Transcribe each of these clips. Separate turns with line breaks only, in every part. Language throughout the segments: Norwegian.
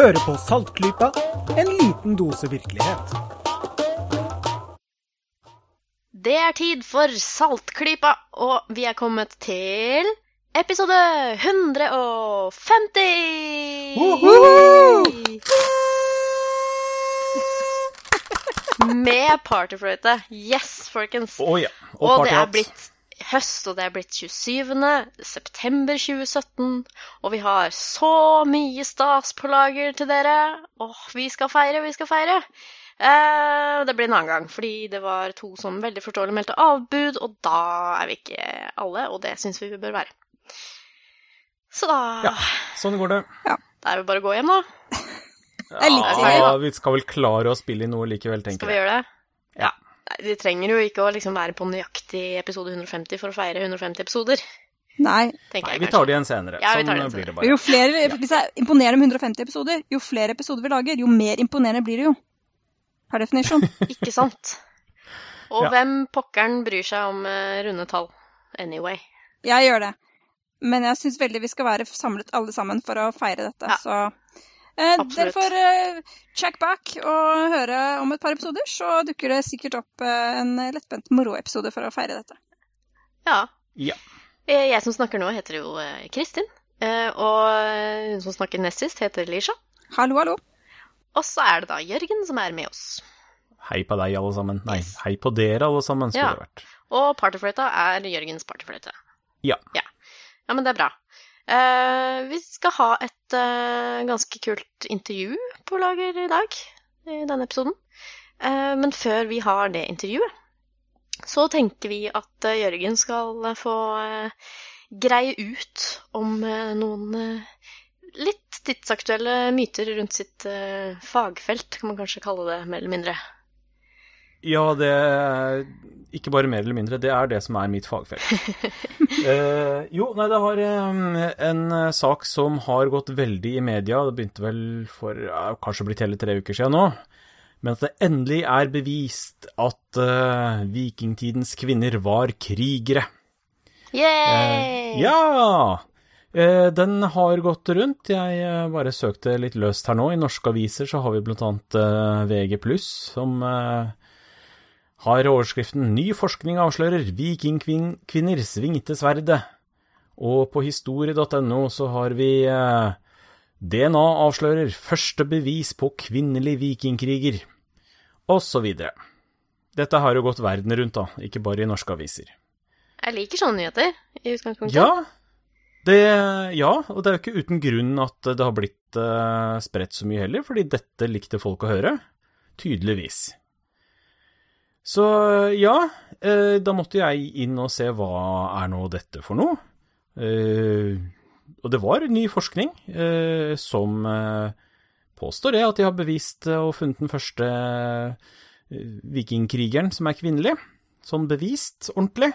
Hører på Saltklypa, en liten dose virkelighet.
Det er tid for Saltklypa, og vi er kommet til episode 150! Med partyfløyte. Yes, folkens.
Oh, ja. Og,
Og det er blitt høst, og det er blitt 27. september 2017. Og vi har så mye stas på lager til dere. Åh, vi skal feire, vi skal feire. Eh, det blir en annen gang, fordi det var to som veldig forståelig meldte avbud, og da er vi ikke alle, og det syns vi vi bør være. Så da
Ja, sånn går det.
Da er det bare å gå hjem, da. Ja,
vi skal vel klare å spille inn noe likevel, tenker
Skal vi gjøre det?
Ja.
Vi trenger jo ikke å liksom være på nøyaktig episode 150 for å feire 150 episoder,
Nei.
Nei, vi tar det igjen senere.
Ja,
sånn
igjen
blir det bare.
jo flere, Hvis jeg imponerer med 150 episoder, jo flere episoder vi lager, jo mer imponerende blir det jo. Per definisjon.
Ikke sant? Og
Ja.
hvem pokkeren bryr seg om eh, runde tall anyway?
Jeg gjør det. Men jeg syns veldig vi skal være samlet alle sammen for å feire dette.
Ja.
Så eh, dere får eh, check back og høre om et par episoder, så dukker det sikkert opp eh, en lettbent moroepisode for å feire dette.
Ja.
Ja.
Eh, Jeg som snakker nå, heter jo Kristin. eh, Og hun som snakker nest sist, heter Lisha.
Hallo, hallo.
Og så er det da Jørgen som er med oss.
Hei på deg, alle sammen. Nei, hei på dere, alle sammen, skulle
Ja.
det vært.
Og partyfløyta er Jørgens partyfløyte.
Ja.
ja. Ja, men det er bra. Eh, vi skal ha et eh, ganske kult intervju på lager i dag, i denne episoden. Eh, men før vi har det intervjuet, så tenker vi at Jørgen skal få greie ut om noen litt tidsaktuelle myter rundt sitt fagfelt, kan man kanskje kalle det, mer eller mindre.
Ja, det er ikke bare mer eller mindre, det er det som er mitt fagfelt. eh, jo, nei, det har eh, en eh, sak som har gått veldig i media. Det begynte vel for eh, kanskje blitt hele tre uker siden nå. Men at det endelig er bevist at eh, vikingtidens kvinner var krigere.
Yay!
Eh, ja! Eh, den har gått rundt. Jeg bare søkte litt løst her nå. I norske aviser så har vi blant annet VG+, som har overskriften 'Ny forskning avslører vikingkvinner svingte sverdet'. Og på historie.no så har vi eh, DNA avslører første bevis på kvinnelig vikingkriger, videre. Dette har jo gått verden rundt, da, ikke bare i norske aviser.
Jeg liker sånne nyheter i utgangspunktet.
Ja, det, ja, og det er jo ikke uten grunn at det har blitt eh, spredt så mye heller, fordi dette likte folk å høre. Tydeligvis. Så ja, eh, da måtte jeg inn og se hva er nå dette for noe. Eh, og det var ny forskning eh, som påstår det, at de har bevist og funnet den første vikingkrigeren som er kvinnelig. Sånn bevist ordentlig.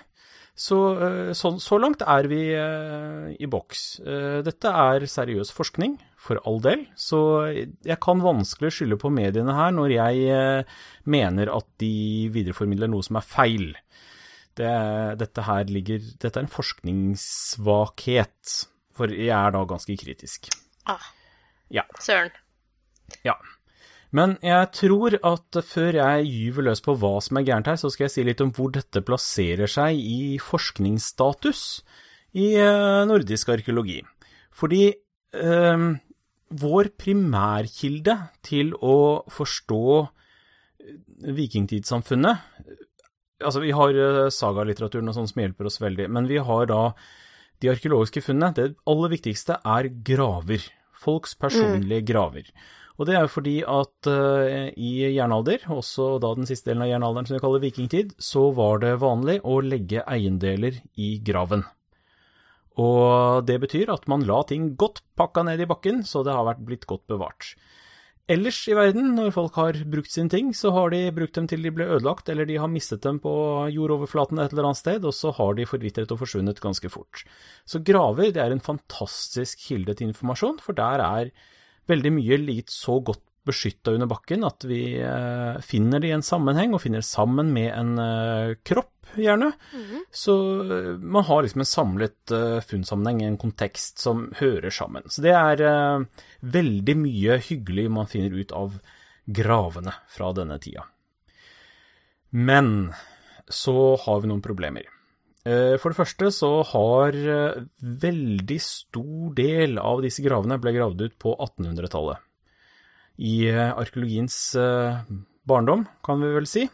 Så, eh, så, så langt er vi eh, i boks. Eh, Dette er seriøs forskning, for all del, så jeg kan vanskelig skylde på mediene her når jeg mener at de videreformidler noe som er feil. Det, dette her ligger Dette er en forskningssvakhet, for jeg er da ganske kritisk.
Ah,
Ja.
søren.
Ja. Men jeg tror at før jeg gyver løs på hva som er gærent her, så skal jeg si litt om hvor dette plasserer seg i forskningsstatus i eh, nordisk arkeologi. Fordi eh, vår primærkilde til å forstå vikingtidssamfunnet Altså, vi har eh, sagalitteraturen og sånn som hjelper oss veldig, men vi har da de arkeologiske funnene. Det aller viktigste er graver. Folks personlige graver. Og det er jo fordi at uh, i jernalder, også da den siste delen av jernalderen som vi kaller vikingtid, så var det vanlig å legge eiendeler i graven. Og det betyr at man la ting godt pakka ned i bakken, så det har vært blitt godt bevart. Ellers i verden, når folk har brukt sine ting, så har de brukt dem til de ble ødelagt, eller de har mistet dem på jordoverflaten et eller annet sted, og så har de forvitret og forsvunnet ganske fort. Så graver det er en fantastisk kilde til informasjon, for der er veldig mye ligget så godt beskytta under bakken at vi eh, finner det i en sammenheng, og finner det sammen med en eh, kropp gjerne. Så eh, man har liksom en samlet funnsammenheng, en kontekst som hører sammen. Så det er veldig mye hyggelig man finner ut av gravene fra denne tida. Men så har vi noen problemer. Eh, For det første så har eh, veldig stor del av disse gravene ble gravd ut på 1800-tallet. I eh, arkeologiens barndom, kan vi vel si.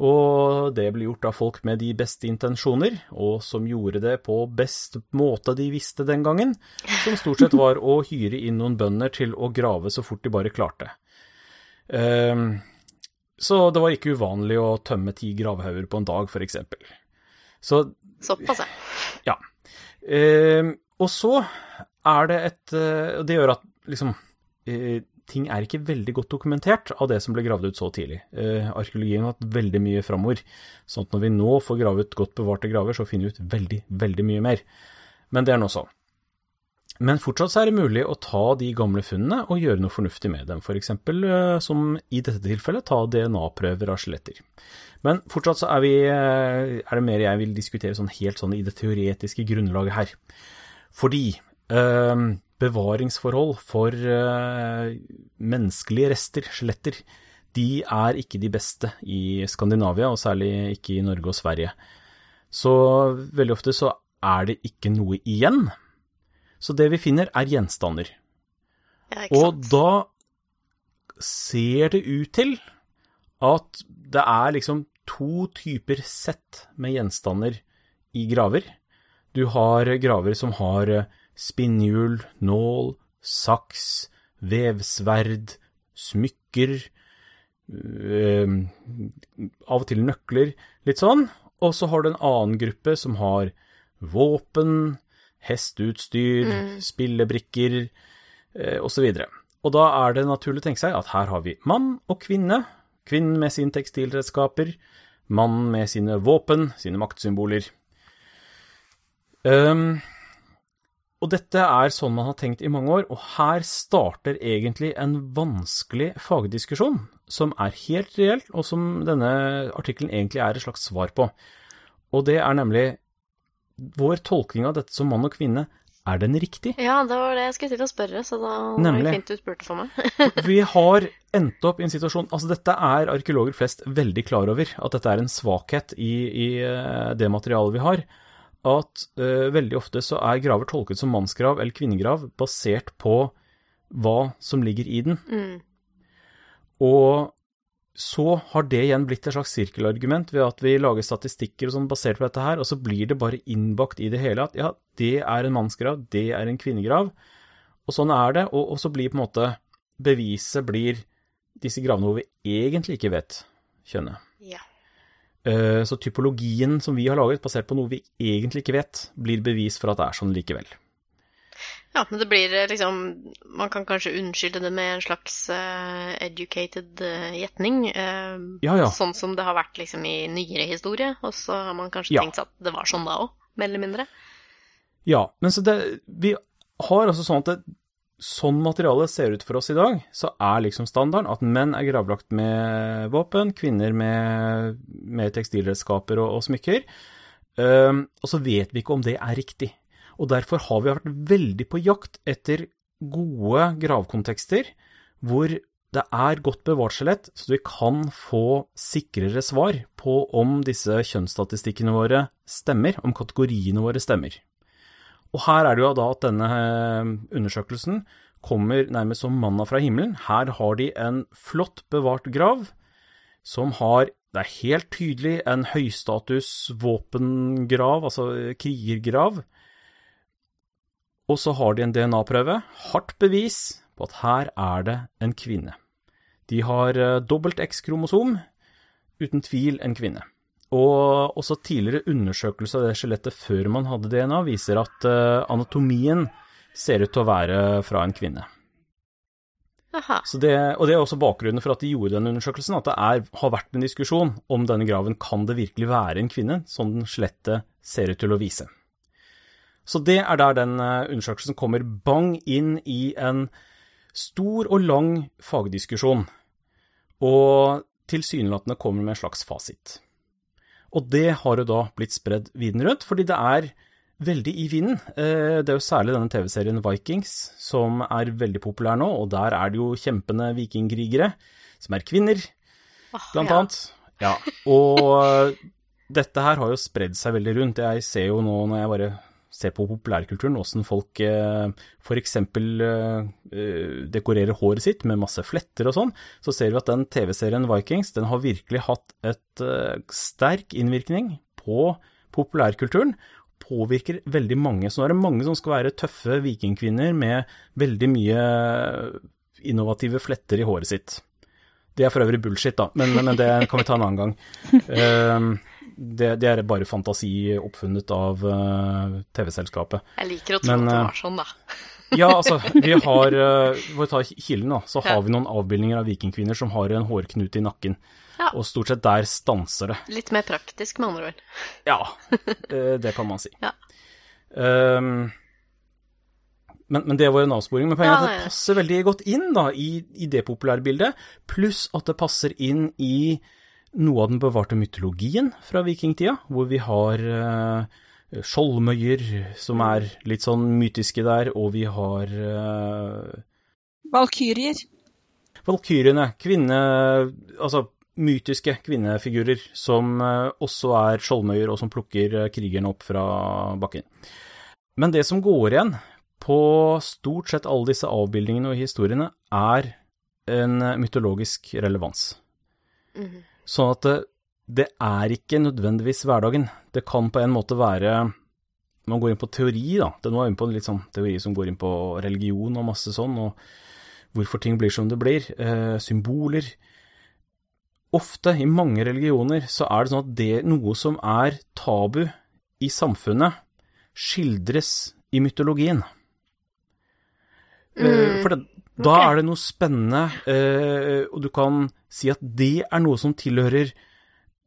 Og det ble gjort av folk med de beste intensjoner, og som gjorde det på best måte de visste den gangen, som stort sett var å hyre inn noen bønder til å grave så fort de bare klarte. Så det var ikke uvanlig å tømme ti gravhauger på en dag, for eksempel. Så
Såpass, ja.
Ehm, og så er det et eh, og Det gjør at liksom eh, Ting er ikke veldig godt dokumentert av det som ble gravd ut så tidlig. Eh, arkeologien har hatt veldig mye framover. Sånn at når vi nå får gravet godt bevarte graver, så finner vi ut veldig, veldig mye mer. Men det er nå så. Men fortsatt er det mulig å ta de gamle funnene og gjøre noe fornuftig med dem. Eksempel, eh, som i dette tilfellet, ta DNA-prøver av skjeletter. Men fortsatt er, vi, eh, er det mer jeg vil diskutere sånn helt sånn i det teoretiske grunnlaget her. Fordi øh, bevaringsforhold for øh, menneskelige rester, skjeletter, de er ikke de beste i Skandinavia, og særlig ikke i Norge og Sverige. Så veldig ofte så er det ikke noe igjen. Så det vi finner, er gjenstander.
ja
Og da ser det ut til at det er liksom to typer sett med gjenstander i graver. Du har graver som har eh, spinnhjul, nål, saks, vevsverd, smykker, øh, av og til nøkler, litt sånn. Og så har du en annen gruppe som har våpen, hesteutstyr, spillebrikker eh, osv. Og da er det naturlig å tenke seg at her har vi mann og kvinne. Kvinnen med sine tekstilredskaper, mannen med sine våpen, sine maktsymboler. Um, og dette er sånn man har tenkt i mange år, og her starter egentlig en vanskelig fagdiskusjon, som er helt reell, og som denne artikkelen egentlig er et slags svar på. Og det er nemlig vår tolkning av dette som mann og kvinne, er den riktig?
Ja, det var det jeg skulle til å spørre, så da var det fint du spurte for meg.
Vi har endt opp i en situasjon Altså, dette er arkeologer flest veldig klar over, at dette er en svakhet i, i eh, det materialet vi har. At uh, veldig ofte så er graver tolket som mannsgrav eller kvinnegrav basert på hva som ligger i den.
Mm.
Og så har det igjen blitt et slags sirkelargument ved at vi lager statistikker og sånn basert på dette her, og så blir det bare innbakt i det hele at ja, det er en mannsgrav, det er en kvinnegrav, og sånn er det, og, og så blir på en måte beviset blir disse gravene hvor vi egentlig ikke vet kjønnet.
Ja.
Eh, Så typologien som vi har laget, basert på noe vi egentlig ikke vet, blir bevis for at det er sånn likevel.
Ja, men det blir eh, liksom Man kan kanskje unnskylde det med en slags uh, educated uh, gjetning. Uh,
Ja, ja.
Sånn som det har vært liksom i nyere historie. Og så har man kanskje
Ja.
tenkt seg at det var sånn da òg, mer eller mindre.
Ja, men så det, vi har altså sånn at det, sånn materialet ser ut for oss i dag, så er liksom standarden at menn er gravlagt med våpen, kvinner med, med tekstilredskaper og, og smykker. Ehm, og så vet vi ikke om det er riktig. Og derfor har vi vært veldig på jakt etter gode gravkontekster hvor det er godt bevart skjelett, så vi kan få sikrere svar på om disse kjønnsstatistikkene våre stemmer, om kategoriene våre stemmer. Og her er det jo da at denne eh, undersøkelsen kommer nærmest som manna fra himmelen. Her har de en flott bevart grav som har Det er helt tydelig en høystatus våpengrav, altså krigergrav. Og så har de en DNA-prøve, hardt bevis på at her er det en kvinne. De har eh, dobbelt X-kromosom, uten tvil en kvinne. Og også tidligere undersøkelser av det skjelettet før man hadde DNA, viser at eh, anatomien ser ut til å være fra en kvinne.
Aha.
Så det, og det er også bakgrunnen for at de gjorde denne undersøkelsen, at det er, har vært en diskusjon om denne graven kan det virkelig være en kvinne, som den skjelettet ser ut til å vise. Så det er der den eh, undersøkelsen kommer bang inn i en stor og lang fagdiskusjon, og tilsynelatende kommer med en slags fasit. Og det har jo da blitt spredd viden rundt, fordi det er veldig i vinden. Eh, Det er jo særlig denne TV-serien Vikings som er veldig populær nå, og der er det jo kjempende vikingkrigere, som er kvinner, blant
ja.
annet. Ja, og dette her har jo spredd seg veldig rundt. Jeg ser jo nå når jeg bare ser på populærkulturen, åssen folk eh, f.eks. Eh, dekorerer håret sitt med masse fletter og sånn, så ser vi at den TV-serien Vikings den har virkelig hatt et eh, sterk innvirkning på populærkulturen. Påvirker veldig mange. Så nå er det mange som skal være tøffe vikingkvinner med veldig mye innovative fletter i håret sitt. Det er for øvrig bullshit, da, men, men det kan vi ta en annen gang. Ehm, det, det er bare fantasi oppfunnet av eh, TV-selskapet.
Jeg liker å tro
Men,
at det
eh,
var sånn, da.
Ja, altså, vi har uh, For å ta kilden, da, så har vi noen avbildninger av vikingkvinner som har en hårknute i nakken.
Ja.
Og stort sett der stanser det.
Litt mer praktisk, med andre ord.
Ja, eh, det kan man si.
Ja.
Um, men, men det var en avsporing. Men poenget er at det passer veldig godt inn da, i, i det populære bildet, pluss at det passer inn i noe av den bevarte mytologien fra vikingtida, hvor vi har eh, skjoldmøyer som er litt sånn mytiske der, og vi har uh,
Valkyrier.
Valkyrjene. kvinne... Altså mytiske kvinnefigurer som eh, også er skjoldmøyer, og som plukker eh, krigerne opp fra bakken. Men det som går igjen på stort sett alle disse avbildningene og historiene, er en eh, mytologisk relevans.
Mhm.
Sånn at det, det er ikke nødvendigvis hverdagen. Det kan på en måte være Man går inn på teori, da. Er vi inne på en litt sånn teori som går inn på religion og masse sånn, og hvorfor ting blir som det blir. Eh, symboler. Ofte, i mange religioner, så er det sånn at det noe som er tabu i samfunnet, skildres i mytologien. Eh,
Mm,
For det, da
okay.
er det noe spennende, eh, og du kan si at det er noe som tilhører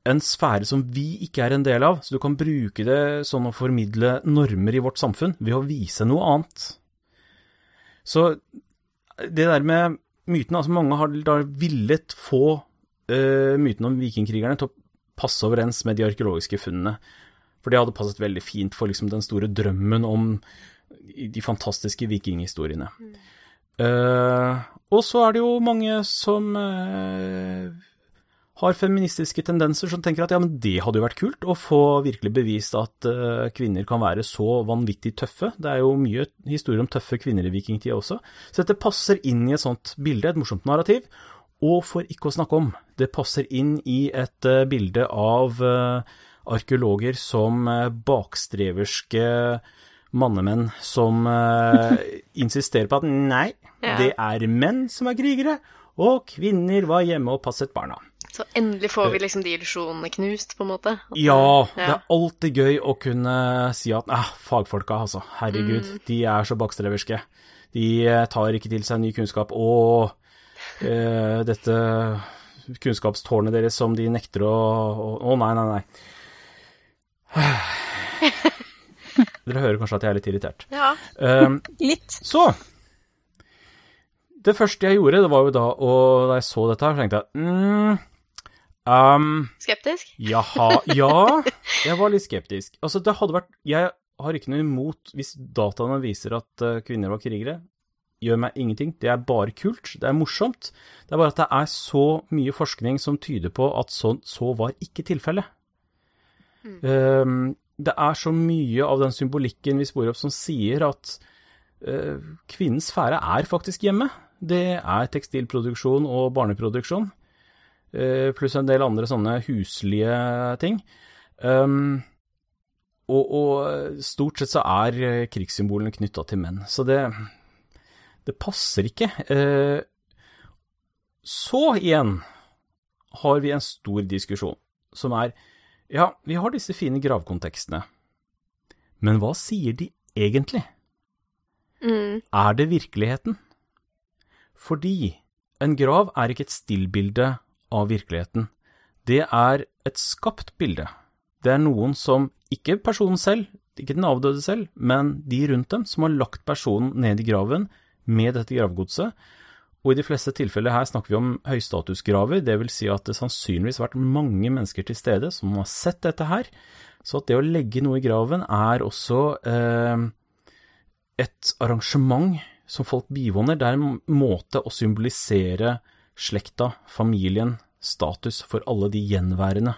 en sfære som vi ikke er en del av, så du kan bruke det sånn å formidle normer i vårt samfunn ved å vise noe annet. Så det der med mytene, altså mange har da villet få eh, mytene om vikingkrigerne til å passe overens med de arkeologiske funnene. For det hadde passet veldig fint for liksom den store drømmen om de fantastiske vikinghistoriene. Eh, og så er det jo mange som uh, har feministiske tendenser som tenker at ja, men det hadde jo vært kult å få virkelig bevist at uh, kvinner kan være så vanvittig tøffe. Det er jo mye historier om tøffe kvinner i vikingtida også. Så dette passer inn i et sånt bilde, et morsomt narrativ. Og for ikke å snakke om, det passer inn i et bilde av arkeologer som bakstreverske mannemenn som uh, insisterer på at nei,
Ja.
det er menn som er krigere, og kvinner var hjemme og passet barna.
Så endelig får vi liksom de illusjonene knust, på en måte. At-
Ja, det er alltid gøy å kunne si at eh, fagfolka, altså, herregud,
Mm.
de er så bakstreverske. De eh, tar ikke til seg ny kunnskap. Og eh, dette kunnskapstårnet deres som de nekter å Å, å, nei, nei, nei. Dere hører kanskje at jeg er litt irritert.
Ja.
Um,
Litt.
så Det første jeg gjorde, det var jo da Og da jeg så dette her, så tenkte jeg mm, um,
Skeptisk?
Jaha, ja. Jeg var litt skeptisk. Altså, det hadde vært Jeg har ikke noe imot hvis dataene viser at eh, kvinner var krigere. Gjør meg ingenting. Det er bare kult. Det er morsomt. Det er bare at det er så mye forskning som tyder på at så, så var ikke tilfellet. Um, det er så mye av den symbolikken vi sporer opp som sier at uh, kvinnens sfære er faktisk hjemme. Det er tekstilproduksjon og barneproduksjon uh, pluss en del andre sånne huslige ting. Um, og, og stort sett så er eh, krigssymbolene knytta til menn, så det, det passer ikke. Uh, så igjen har vi en stor diskusjon, som er ja, vi har disse fine gravkontekstene, men hva sier de egentlig?
Mm.
Er det virkeligheten? Fordi en grav er ikke et stillbilde av virkeligheten. Det er et skapt bilde. Det er noen som, ikke personen selv, ikke den avdøde selv, men de rundt dem, som har lagt personen ned i graven med dette gravgodset, Og i de fleste tilfeller her snakker vi om høystatusgraver, det vil si at det sannsynligvis har vært mange mennesker til stede som har sett dette her. Så at det å legge noe i graven er også eh, et arrangement som folk bivåner. Det er en måte å symbolisere slekta, familien, status for alle de gjenværende.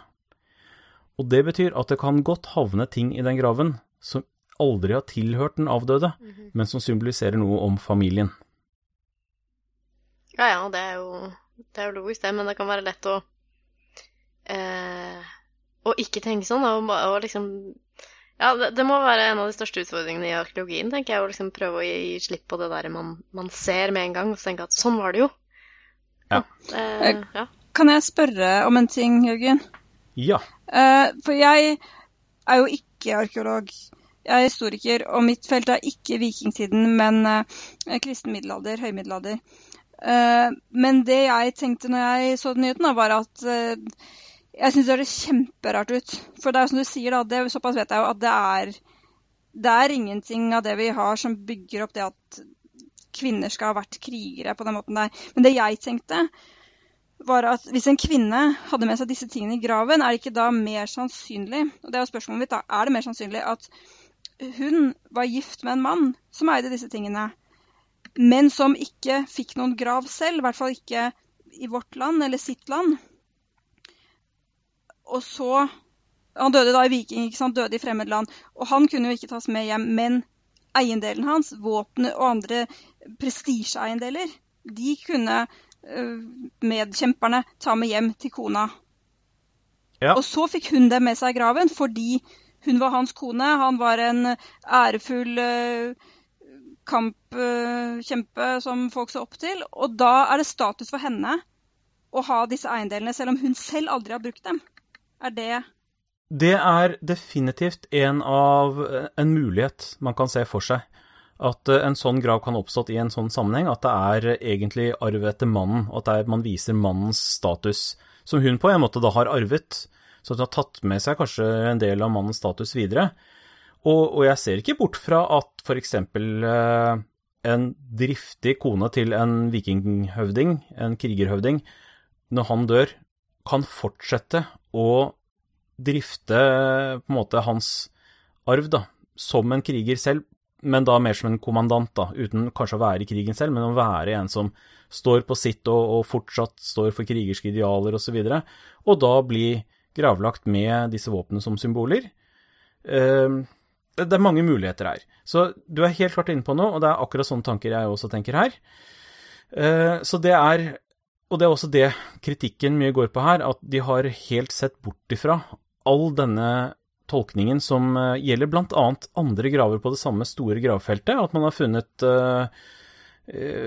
Og det betyr at det kan godt havne ting i den graven som aldri har tilhørt den avdøde, men som symboliserer noe om familien.
Ja ja, det er jo, det er jo logisk, det, men det kan være lett å eh, Å ikke tenke sånn, og, og liksom Ja, det, det må være en av de største utfordringene i arkeologien, tenker jeg, å liksom prøve å gi, gi slipp på det der man, man ser med en gang, og tenke at sånn var det jo.
Ja.
Eh, ja.
Kan jeg spørre om en ting, Jørgen?
Ja.
Eh, for jeg er jo ikke arkeolog. Jeg er historiker, og mitt felt er ikke vikingtiden, men eh, kristen middelalder, høymiddelalder. Eh, men det jeg tenkte når jeg så den nyheten, var at eh, jeg syns det høres kjemperart ut. For det er jo som du sier, da, det, såpass vet jeg jo at det er det er ingenting av det vi har som bygger opp det at kvinner skal ha vært krigere på den måten der. Men det jeg tenkte, var at hvis en kvinne hadde med seg disse tingene i graven, er det ikke da mer sannsynlig og det er jo spørsmålet mitt da, er det mer sannsynlig at hun var gift med en mann som eide disse tingene, men som ikke fikk noen grav selv, i hvert fall ikke i vårt land eller sitt land. Og så Han døde da i Viking, ikke sant? døde i fremmed land. Og han kunne jo ikke tas med hjem, men eiendelen hans, våpenet og andre prestisjeeiendeler, de kunne øh, medkjemperne ta med hjem til kona.
Ja.
Og så fikk hun dem med seg i graven fordi hun var hans kone. Han var en ærefull øh, kampkjempe som folk så opp til. Og da er det status for henne å ha disse eiendelene, selv om hun selv aldri har brukt dem. Er det
Det er definitivt en av en mulighet man kan se for seg. At eh, en sånn grav kan oppstått i en sånn sammenheng, at det er egentlig arv etter mannen, og at man viser mannens status, som hun på en måte da har arvet. Så hun har tatt med seg kanskje en del av mannens status videre. Og, og jeg ser ikke bort fra at f.eks. Eh, en driftig kone til en vikinghøvding, en krigerhøvding, når han dør, kan fortsette å drifte på en måte hans arv da, som en kriger selv, men da mer som en kommandant, da, uten kanskje å være i krigen selv, men å være en som står på sitt og, og fortsatt står for krigerske idealer osv., og, så og da bli gravlagt med disse våpnene som symboler. Eh, det er mange muligheter her. Så du er helt klart inne på noe, og det er akkurat sånne tanker jeg også tenker her. Eh, Så det er og det er også det kritikken mye går på her, at de har helt sett bort ifra all denne tolkningen som eh, gjelder bl.a. andre graver på det samme store gravfeltet. At man har funnet eh,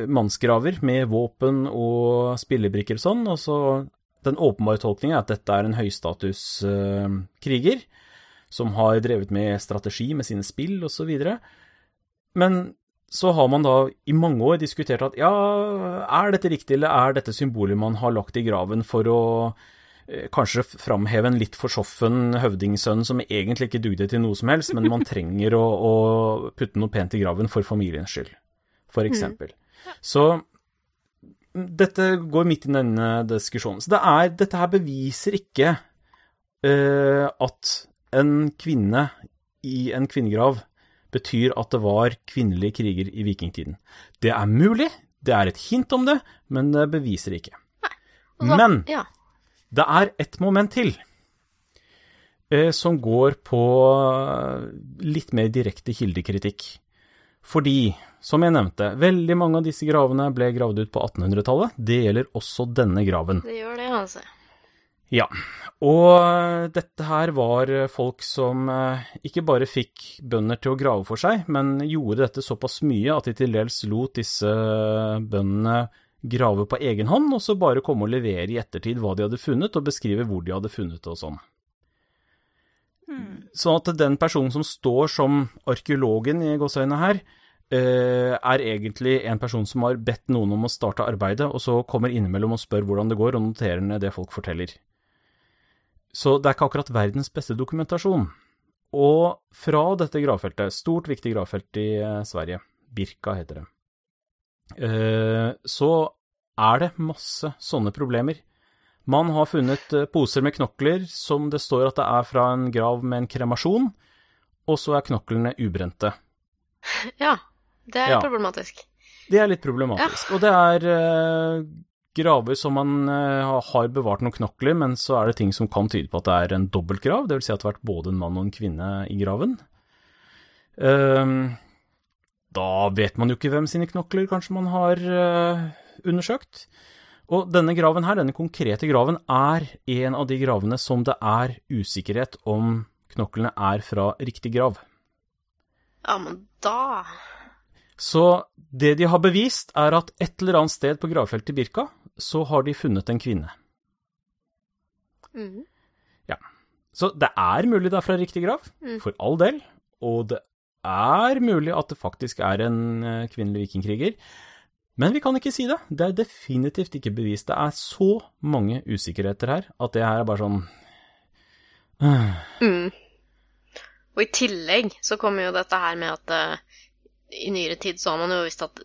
mannsgraver med våpen og spillebrikker og sånn. Og så den åpenbare tolkningen er at dette er en høystatuskriger som har drevet med strategi med sine spill osv. Men så har man da i mange år diskutert at ja, er dette riktig, eller er dette symbolet man har lagt i graven for å eh, kanskje framheve en litt forsoffen høvdingsønn som egentlig ikke dugde til noe som helst, men man trenger å, å putte noe pent i graven for familiens skyld, for eksempel. Så dette går midt i denne diskusjonen. Så det er, dette her beviser ikke uh, at en kvinne i en kvinnegrav betyr at det var kvinnelige kriger i vikingtiden. Det er mulig, det er et hint om det, men det beviser det ikke.
Så-
Men
Ja.
det er et moment til eh, som går på eh, litt mer direkte kildekritikk. Fordi, som jeg nevnte, veldig mange av disse gravene ble gravd ut på 1800-tallet. Det gjelder også denne graven.
Det gjør det, altså.
Ja, og dette her var folk som eh, ikke bare fikk bønder til å grave for seg, men gjorde dette såpass mye at de til dels lot disse bøndene grave på egen hånd, og så bare komme og levere i ettertid hva de hadde funnet, og beskrive hvor de hadde funnet det og sånn. Sånn at den personen som står som arkeologen i gåseøynene her, eh, er egentlig en person som har bedt noen om å starte arbeidet, og så kommer innimellom og spør hvordan det går, og noterer ned det folk forteller. Så det er ikke akkurat verdens beste dokumentasjon. Og fra dette gravfeltet, stort, viktig gravfelt i eh, Sverige, Birka heter det, eh, så er det masse sånne problemer. Man har funnet eh, poser med knokler som det står at det er fra en grav med en kremasjon, og så er knoklene ubrente.
Ja, det er
Ja.
problematisk.
Det er litt problematisk. Og det er graver som man eh, har bevart noen knokler, men så er det ting som kan tyde på at det er en dobbeltgrav, dvs. Si at det har vært både en mann og en kvinne i graven. Ehm, da vet man jo ikke hvem sine knokler kanskje man har eh, undersøkt. Og denne graven her, denne konkrete graven, er en av de gravene som det er usikkerhet om knoklene er fra riktig grav.
Ja, men da
Så det de har bevist, er at et eller annet sted på gravfeltet i Birka, så har de funnet en kvinne.
mm.
Så det er mulig det er fra riktig grav,
Mm.
for all del. Og det er mulig at det faktisk er en eh, kvinnelig vikingkriger. Men vi kan ikke si det. Det er definitivt ikke bevist. Det er så mange usikkerheter her at det her er bare sånn
Mm. Og i tillegg så kommer jo dette her med at uh, i nyere tid så har man jo visst at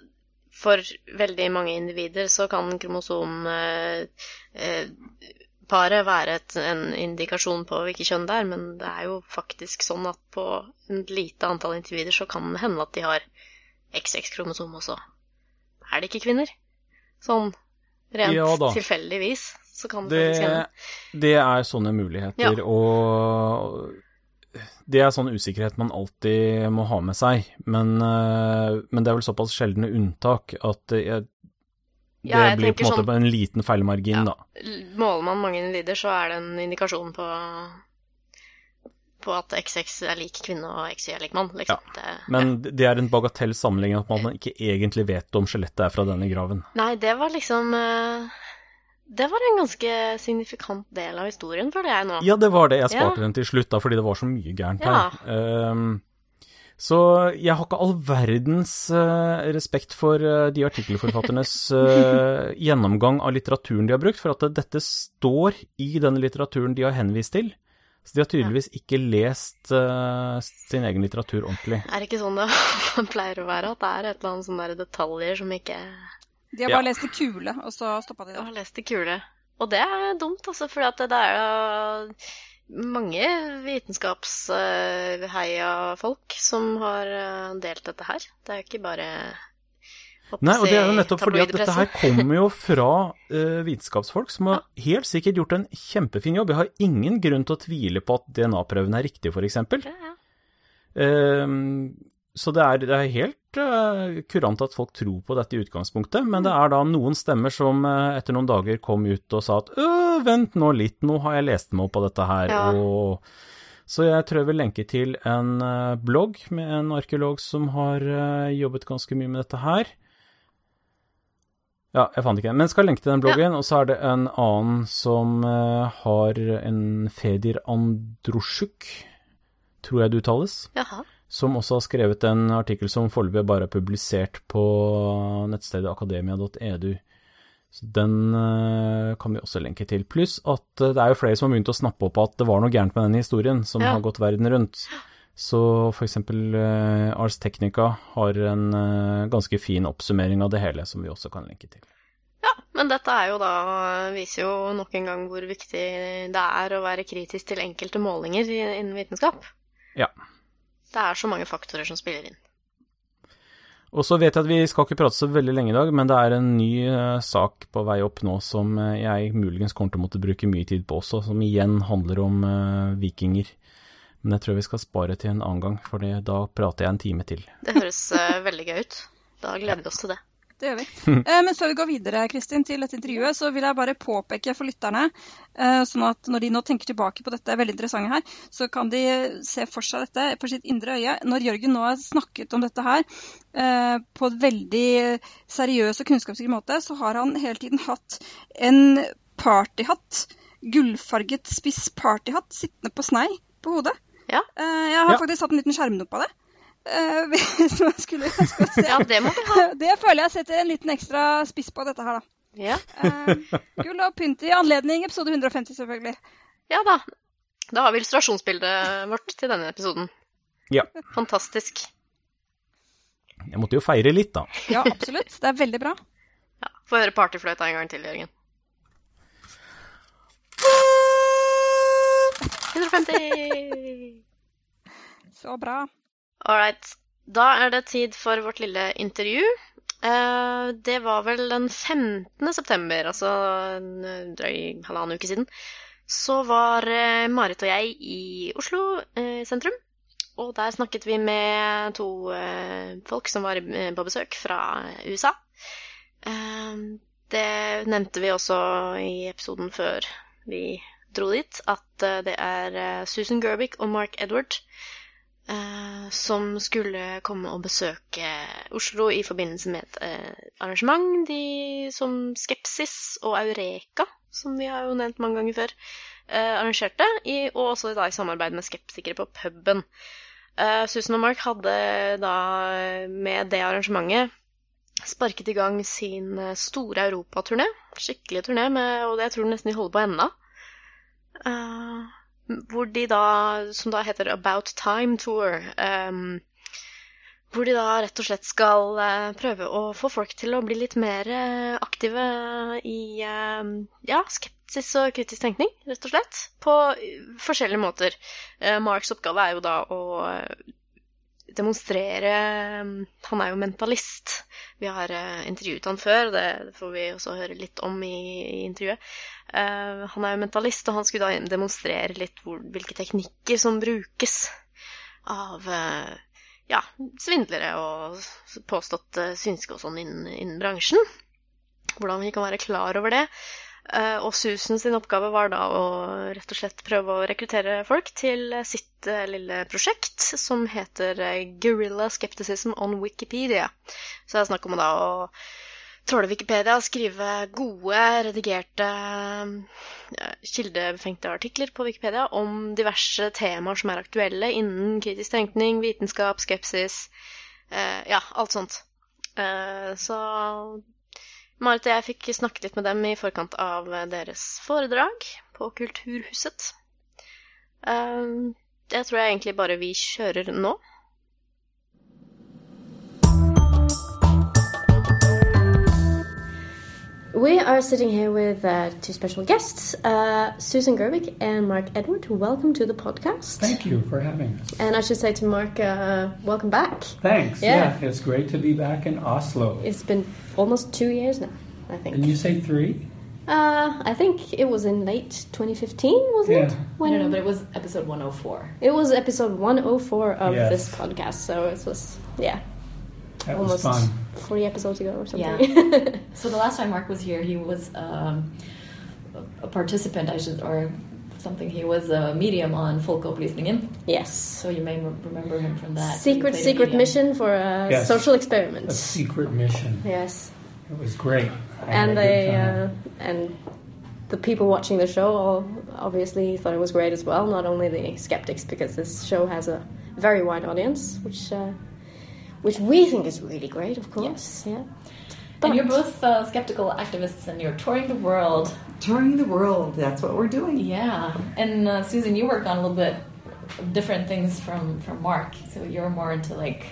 for veldig mange individer så kan kromosomparet være et, en indikasjon på hvilket kjønn det er, men det er jo faktisk sånn at på et lite antall individer så kan det hende at de har XX-kromosom også. Er det ikke kvinner? Sånn rent
Ja
tilfeldigvis så kan det,
det,
faktisk hende.
det er sånne muligheter,
Ja.
og det er sånn usikkerhet man alltid må ha med seg. Men, eh, men det er vel såpass sjeldne unntak at jeg, det
Ja, jeg
blir på en måte
sånn-
en liten feilmargin,
Ja.
da.
Måler man mange individer, så er det en indikasjon på på at XX er lik kvinne og XY er lik mann, liksom. Det,
Men det er en bagatell sammenligning at man ikke egentlig vet om skjelettet er fra denne graven.
Nei, det var liksom eh, Det var en ganske signifikant del av historien, føler jeg nå.
Ja, det var det. Jeg sparte
Ja.
den til slutt, da, fordi det var så mye gærent
Ja.
her. Ehm, så jeg har ikke all verdens uh, respekt for uh, de artikkelforfatternes uh, gjennomgang av litteraturen de har brukt, for at det, dette står i den litteraturen de har henvist til. Så de har tydeligvis ikke lest uh, sin egen litteratur ordentlig.
Er det ikke sånn det pleier å være? At det er et eller annet sånne detaljer som ikke
De har
Ja.
bare lest det kule, og så stoppa de det.
De har lest det kule. Og det er dumt, altså, for det er jo mange vitenskapsheia folk som har eh, delt dette her. Det er jo ikke bare
Nei, og det er jo nettopp fordi at dette her kommer jo fra uh, vitenskapsfolk som har helt sikkert gjort en kjempefin jobb. Jeg har ingen grunn til å tvile på at DNA-prøven er riktig, f.eks.
Ja, ja.
Um, så det er, det er helt uh, kurant at folk tror på dette i utgangspunktet, men det er da noen stemmer som uh, etter noen dager kom ut og sa at øh, vent nå litt, nå har jeg lest meg opp på dette her.
Ja.
Og, så jeg tror jeg vil lenke til en uh, blogg med en arkeolog som har jobbet ganske mye med dette her. Ja, jeg fant ikke den, men jeg skal lenke til den bloggen. Og så er det en annen som har en Fedir Androsjuk, tror jeg det uttales
Jaha.
Som også har skrevet en artikkel som foreløpig bare er publisert på nettstedet akademia.edu. Så den eh, kan vi også lenke til. Pluss at eh, det er jo flere som har begynt å snappe opp at det var noe gærent med denne historien, som
Ja.
har gått verden rundt. Så eksempel eh, Ars Technica har en ganske fin oppsummering av det hele, som vi også kan lenke til.
Ja, men dette er jo da viser jo nok en gang hvor viktig det er å være kritisk til enkelte målinger innen vitenskap.
Ja.
Det er så mange faktorer som spiller inn.
Og så vet jeg at vi skal ikke prate så veldig lenge i dag, men det er en ny eh, sak på vei opp nå som eh, jeg muligens kommer til å måtte bruke mye tid på også, som igjen handler om eh, vikinger. Men jeg tror vi skal spare til en annen gang, for da prater jeg en time til.
Det høres veldig gøy ut. Da gleder vi oss til det.
Det gjør vi. Eh, Men før vi går videre Kristin, til dette intervjuet, så vil jeg bare påpeke for lytterne, eh, sånn at når de nå tenker tilbake på dette veldig interessante her, så kan de se for seg dette på sitt indre øye. Når Jørgen nå har snakket om dette her eh, på en veldig seriøs og kunnskapsrik måte, så har han hele tiden hatt en partyhatt, gullfarget spiss partyhatt, sittende på snei på hodet.
Ja.
Eh, Jeg har
Ja.
faktisk hatt en liten skjermdump av det. Eh, Hvis man skulle ønske å se.
Ja, det må vi ha.
Det føler jeg setter en liten ekstra spiss på dette her, da.
Ja,
Uh, gull og pynt i anledning episode 150, selvfølgelig.
ja da. Da har vi illustrasjonsbildet vårt til denne episoden.
Ja.
Fantastisk.
Jeg måtte jo feire litt, da.
Ja, absolutt. Det er veldig bra.
Få høre partyfløyta en gang til, Jørgen. 150!
Så bra.
Right. Da er det tid for vårt lille intervju. Eh, det var vel den 15. september, altså en drøy halvannen uke siden. Så var eh, Marit og jeg i Oslo eh, sentrum. Og der snakket vi med to folk som var på besøk fra USA. Det nevnte vi også i episoden før vi dro dit, at det er Susan Gerbic og Mark Edward som skulle komme og besøke Oslo i forbindelse med et eh, arrangement de som Skepsis og Eureka, som vi har jo nevnt mange ganger før, eh, arrangerte, i, og også da i samarbeid med skeptikere på puben. Eh, Susan og Mark hadde da med det arrangementet sparket i gang sin eh, store europaturné. Skikkelig turné, med, og det jeg tror nesten de holder på ennå. Eh, hvor de da, som da heter About Time Tour, um, hvor de da rett og slett skal uh, prøve å få folk til å bli litt mer uh, aktive i uh, ja, skepsis og kritisk tenkning, rett og slett. På forskjellige måter. Marks oppgave er jo da å demonstrere Han er jo mentalist. Vi har intervjuet han før, det får vi også høre litt om i, i intervjuet. Eh, han er jo mentalist, og han skulle da demonstrere litt hvor, hvilke teknikker som brukes av uh, ja, svindlere og påstått uh, synske og sånn innen, innen bransjen. Hvordan vi kan være klar over det. Og Susan sin oppgave var da å rett og slett prøve å rekruttere folk til sitt lille prosjekt som heter Guerrilla Skepticism on Wikipedia. Så det er snakk om da å tråle Wikipedia, skrive gode, redigerte, eh, kildebefengte artikler på Wikipedia om diverse temaer som er aktuelle innen kritisk tenkning, vitenskap, skepsis, eh, ja, alt sånt. Eh, så Marit og jeg fikk snakket litt med dem i forkant av deres foredrag på Kulturhuset. Det tror jeg egentlig bare vi kjører nå. We are sitting here with uh, two special guests, uh, Susan Gerbic and Mark Edward. Welcome to the podcast.
Thank you for having us.
And I should say to Mark, uh, welcome back.
Thanks.
Yeah.
Yeah. it's great to be back in Oslo.
It's been almost two years now, I think.
and you say three?
Uh, I think it was in late 2015, wasn't it?
Yeah.
When
No, no, but it was episode 104.
it was episode 104 of
Yes.
this podcast, so it was yeah,
That
almost
was fun.
40 episodes ago or something.
Yeah. So the last time Mark was here, he was um, a- a participant, I should, or something. He was a medium on Folkeopplysningen.
yes.
So you may remember him from that.
Secret, secret mission for a
Yes.
social
A secret mission.
Yes.
It was great. I
and they uh, and the people watching the show all obviously thought it was great as well. Not only the skeptics, because this show has a very wide audience, which uh, which we think is really great, of course. Yeah.
And you're both uh, skeptical activists, and you're touring the world.
touring the world. That's what we're doing.
Yeah. And uh, Susan, you work on a little bit different things from from Mark. So you're more into like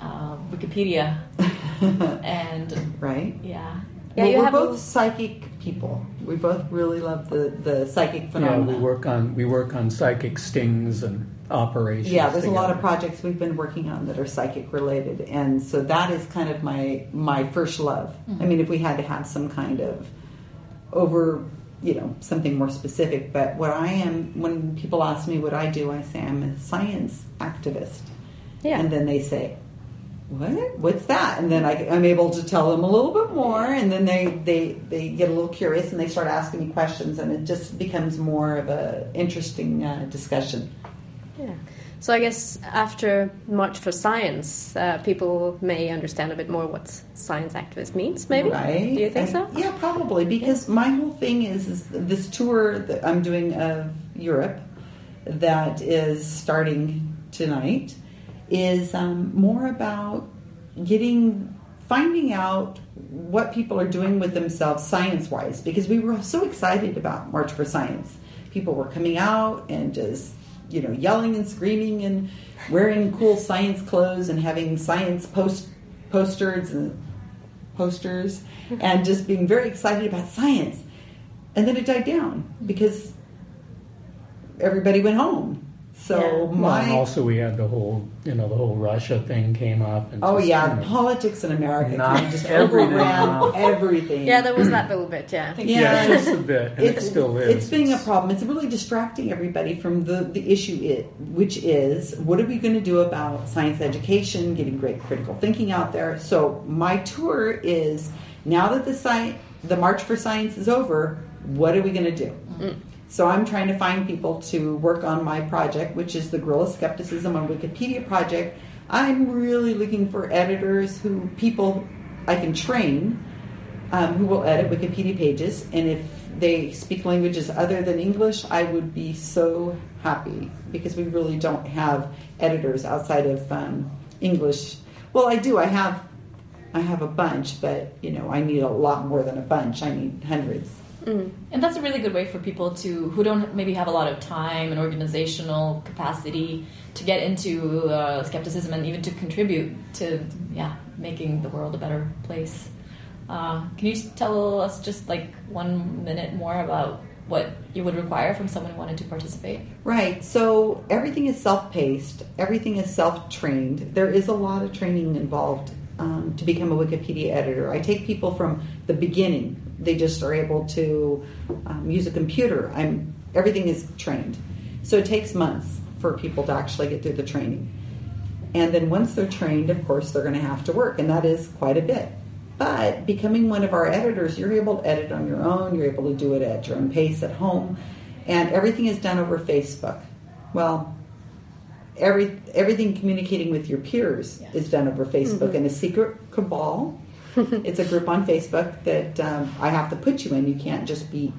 uh, Wikipedia and
Right?
yeah.
Yeah,
well,
you
we're
have a-
both psychic people. We both really love the, the psychic phenomena.
yeah,
phenomena.
we work on we work on psychic stings and operations.
Yeah, there's a lot of projects we've been working on that are psychic related, and so that is kind of my my first love. I mean, if we had to have some kind of over, you know, something more specific, but what I am when people ask me what I do, I say I'm a science activist,
Yeah.
and then they say, "What? What's that?" And then I, I'm able to tell them a little bit more, and then they they they get a little curious and they start asking me questions, and it just becomes more of a interesting uh, discussion.
Yeah. So I guess after March for Science, uh, people may understand a bit more what science activist means. Maybe.
Right?
Do you think
I-
so?
Yeah, probably. Because my whole thing is, is this tour that I'm doing of Europe that is starting tonight is um, more about getting, finding out what people are doing with themselves science wise. Because we were so excited about March for Science. People were coming out and just, you know, yelling and screaming and wearing cool science clothes and having science post posters and posters and just being very excited about science. And then it died down because everybody went home. So
Yeah.
Well,
my
and also we had the whole, you know, the whole Russia thing came up. And
oh
just,
yeah,
you know,
politics in America
Not
just
everything.
overran everything.
Yeah, there was that little bit, yeah.
yeah, just a bit, and it still is.
It's being a problem. It's really distracting everybody from the, the issue, it, which is what are we going to do about science education, getting great critical thinking out there. So my tour is now that the science, the March for Science is over, what are we going to do? Mm. So I'm trying to find people to work on my project, which is the Guerrilla Skepticism on Wikipedia project. I'm really looking for editors who people I can train um, who will edit Wikipedia pages. And if they speak languages other than English, I would be so happy because we really don't have editors outside of um, English. Well, I do. I have, I have a bunch, but you know, I need a lot more than a bunch. I need hundreds.
And that's a really good way for people to who don't maybe have a lot of time and organizational capacity to get into uh, skepticism and even to contribute to yeah making the world a better place. Uh, can you tell us just like one minute more about what you would require from someone who wanted to participate?
Right. So everything is self-paced. Everything is self-trained. There is a lot of training involved um, to become a Wikipedia editor. I take people from the beginning. They just are able to um, use a computer. I'm everything is trained. So it takes months for people to actually get through the training. And then once they're trained, of course, they're going to have to work, and that is quite a bit. But becoming one of our editors, you're able to edit on your own, you're able to do it at your own pace at home, and everything is done over Facebook. Well, every everything communicating with your peers is done over Facebook in a secret cabal. It's a group on Facebook that um, I have to put you in. You can't just be,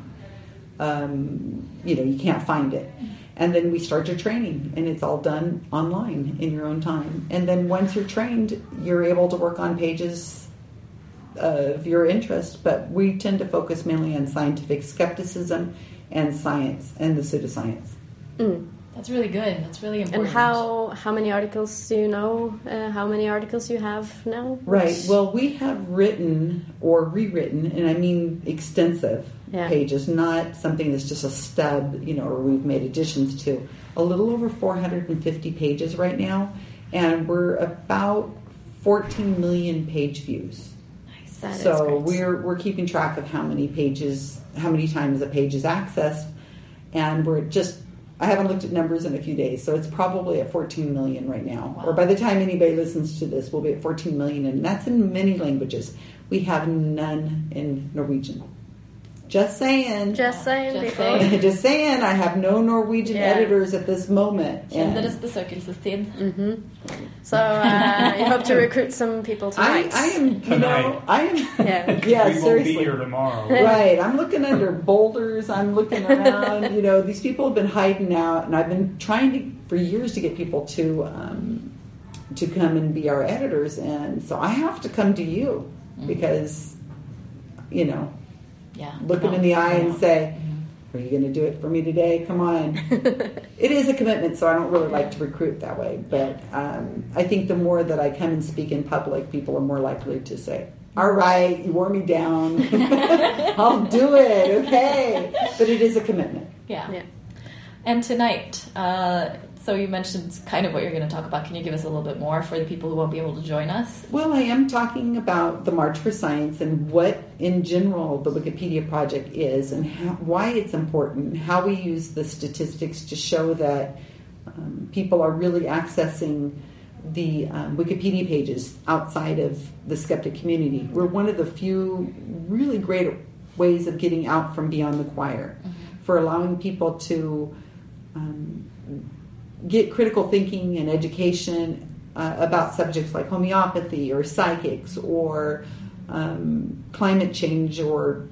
um, you know, you can't find it. And then we start your training, and it's all done online in your own time. And then once you're trained, you're able to work on pages of your interest. But we tend to focus mainly on scientific skepticism and science and the pseudoscience.
That's really good. That's really important.
And how how many articles do you know? Uh, how many articles you have now?
Right. Well, we have written or rewritten, and I mean extensive
Yeah.
pages, not something that's just a stub, you know, or we've made additions to. A little over 450 pages right now, and we're about 14 million page views.
That is
so we're we're keeping track of how many pages, how many times a page is accessed, and we're just. I haven't looked at numbers in a few days, so it's probably at 14 million right now. Or by the time anybody listens to this, we'll be at 14 million, and that's in many languages. We have none in Norwegian. Just saying.
Just saying,
Just saying.
Just saying, I have no Norwegian
Yeah.
editors at this moment. and-
Kjenner besøkelsestid.
So uh, you hope to recruit some people tonight.
I am, you know, I am,
Yeah.
yeah,
we won't
seriously.
be here tomorrow.
right. I'm looking under boulders. I'm looking around. You know, these people have been hiding out, and I've been trying to for years to get people to um, to come and be our editors, and so I have to come to you because you know,
Yeah.
look them in the eye and say, "Are you going to do it for me today? Come on." it is a commitment, so I don't really like to recruit that way. But um, I think the more that I come and speak in public, people are more likely to say, "All right, you wore me down. I'll do it." Okay, but it is a commitment.
Yeah.
Yeah.
And tonight, uh, so you mentioned kind of what you're going to talk about. Can you give us a little bit more for the people who won't be able to join us?
Well, I am talking about the March for Science and what, in general, the Wikipedia project is and how, why it's important, how we use the statistics to show that um, people are really accessing the um, Wikipedia pages outside of the skeptic community. We're one of the few really great ways of getting out from beyond the choir for allowing people to um, get critical thinking and education uh, about subjects like homeopathy or psychics or um, climate change or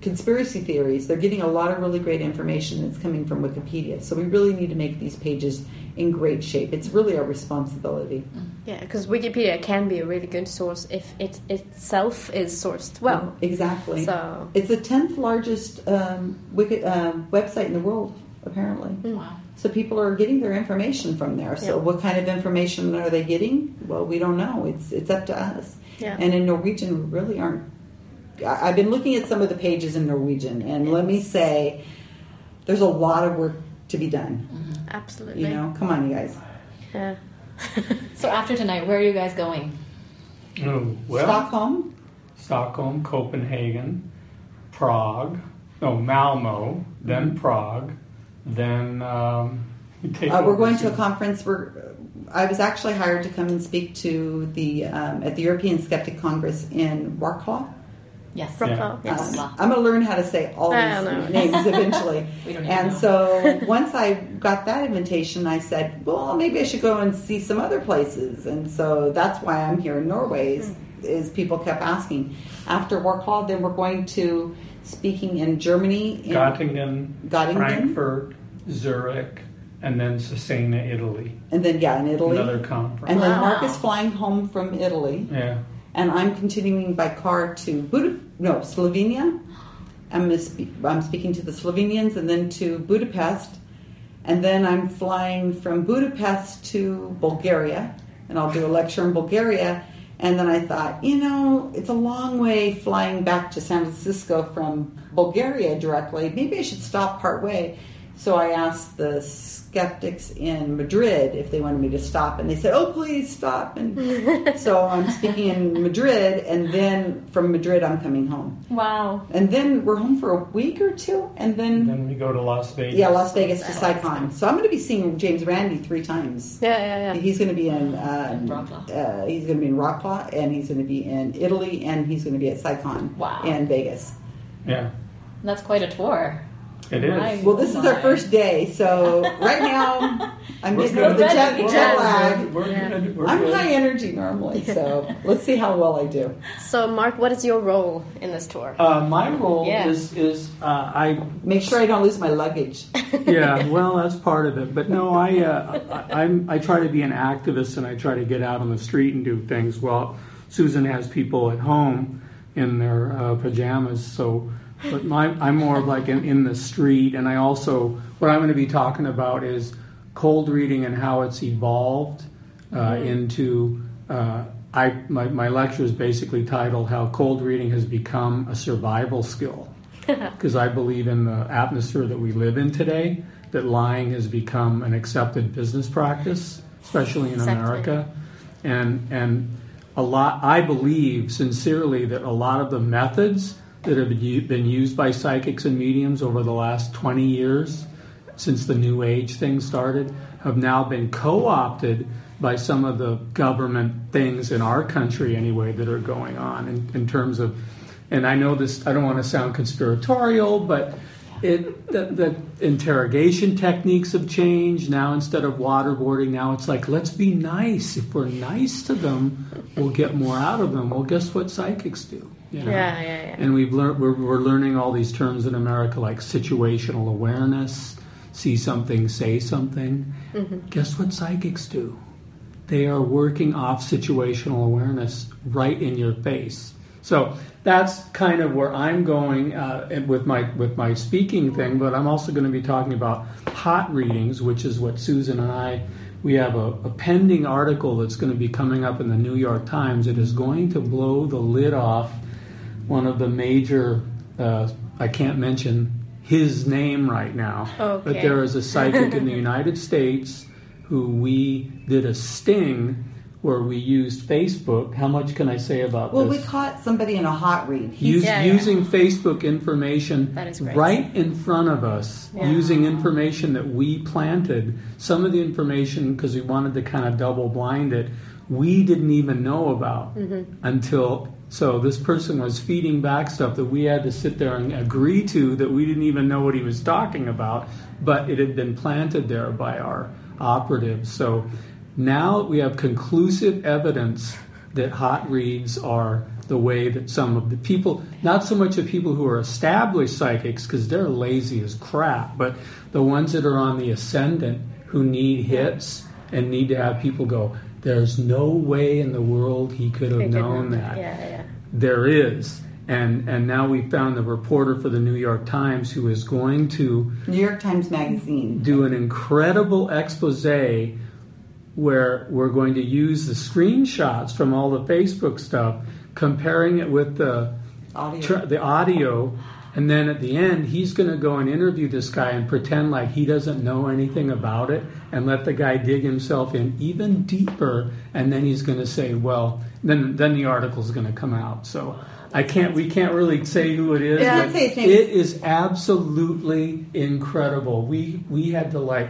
conspiracy theories. They're getting a lot of really great information that's coming from Wikipedia. So we really need to make these pages in great shape. It's really our responsibility.
Yeah, because Wikipedia can be a really good source if it itself is sourced well.
Exactly.
So
It's the 10th largest um, Wiki, um, website in the world, apparently. Hmm.
Wow.
So people are getting their information from there. So
Yeah.
what kind of information are they getting? Well, we don't know. It's it's up to us.
Yeah.
And in Norwegian, we really aren't. I- I've been looking at some of the pages in Norwegian, and let me say, there's a lot of work to be done. Mm-hmm.
Absolutely.
You know, come on, you guys.
Yeah.
So after tonight, where are you guys going?
Oh, well,
Stockholm.
Stockholm, Copenhagen, Prague, no, Malmo, then mm-hmm. Prague, then um, take
Uh, we're going to a conference. We're. I was actually hired to come and speak to the um, at the European Skeptic Congress in Wroclaw.
Yes.
Wroclaw,
Yeah.
yes.
Um, I'm going to learn how to say all these names eventually.
We don't even
and
know.
so once I got that invitation, I said, well, maybe I should go and see some other places. And so that's why I'm here in Norway. Is, is people kept asking. After Wroclaw, then we're going to speaking in Germany. In,
Göttingen,
Göttingen.
Frankfurt, Zurich, and then Cesena, Italy.
and then yeah, in Italy.
Another conference.
and then
Wow.
Mark is flying home from Italy.
yeah.
and I'm continuing by car to Bud- no Slovenia. I'm, mis- I'm speaking to the Slovenians and then to Budapest, and then I'm flying from Budapest to Bulgaria, and I'll do a lecture in Bulgaria. And then I thought, you know, it's a long way flying back to San Francisco from Bulgaria directly. Maybe I should stop part way. So I asked the skeptics in Madrid if they wanted me to stop, and they said, "Oh, please stop." And so I'm speaking in Madrid, and then from Madrid I'm coming home,
Wow.
and then we're home for a week or two, and then
Then we go to Las Vegas.
yeah, Las Vegas to SciCon. So I'm going to be seeing James Randy three times.
Yeah, yeah, yeah.
He's going to be in um,
Wroclaw.
Uh, he's going to be in Rocklaw, and he's going to be in Italy, and he's going to be at SciCon
Wow.
in Vegas.
Yeah,
That's quite a tour.
It is.
My-
Well, this is our first day, so right now I'm
We're
getting over the jet, jet lag.
We're
Yeah.
good. We're
I'm
good.
high energy normally, so let's see how well I do.
So, Mark, what is your role in this tour?
Uh, my role
Yeah.
is is uh, I
Make sure I don't lose my luggage.
yeah well that's part of it but no I uh, I, I'm, I try to be an activist and I try to get out on the street and do things well Susan has people at home in their uh, pajamas so but my, I'm more of like in, in the street and I also what I'm going to be talking about is cold reading and how it's evolved uh, into uh, I my, my lecture is basically titled how cold reading has become a survival skill because I believe in the atmosphere that we live in today, that lying has become an accepted business practice, especially in
Exactly.
America. And, and a lot, I believe sincerely that a lot of the methods that have been used by psychics and mediums over the last 20 years, since the New Age thing started, have now been co opted by some of the government things in our country, anyway, that are going on in, in terms of and I know this, I don't want to sound conspiratorial, but it, the, the interrogation techniques have changed. Now, instead of waterboarding, now it's like, let's be nice. If we're nice to them, we'll get more out of them. Well, guess what psychics do? You know?
Yeah, yeah, yeah.
And we've learned, we're, we're learning all these terms in America like situational awareness, see something, say something. Guess what psychics do? They are working off situational awareness right in your face. So that's kind of where I'm going uh, with my with my speaking thing. But I'm also going to be talking about hot readings, which is what Susan and I we have a, a pending article that's going to be coming up in the New York Times. It is going to blow the lid off one of the major. Uh, I can't mention his name right now, but there is a psychic in the United States who we did a sting where we used Facebook. How much can I say about
Well,
this?
we caught somebody in a hot read. He's,
Use,
Yeah, yeah.
using Facebook information
That is great.
right in front of us,
Yeah.
using information that we planted. Some of the information, because we wanted to kind of double blind it, we didn't even know about
Mm-hmm.
until. So this person was feeding back stuff that we had to sit there and agree to that we didn't even know what he was talking about, but it had been planted there by our operatives. So now we have conclusive evidence that hot reads are the way that some of the people, not so much the people who are established psychics, because they're lazy as crap, but the ones that are on the ascendant who need hits and need to have people go, there's no way in the world he could have known
didn't.
that
Yeah, yeah.
there is. And, and now we found the reporter for the New York Times who is going to
New York Times Magazine.
do an incredible expose where we're going to use the screenshots from all the Facebook stuff, comparing it with the
Audio.
tr- the audio, and then at the end, he's going to go and interview this guy and pretend like he doesn't know anything about it, and let the guy dig himself in even deeper, and then he's going to say, "Well," then then the article's going to come out. So. I can't. We can't really say who it is.
Yeah, I'd say
it is absolutely incredible. We we had to like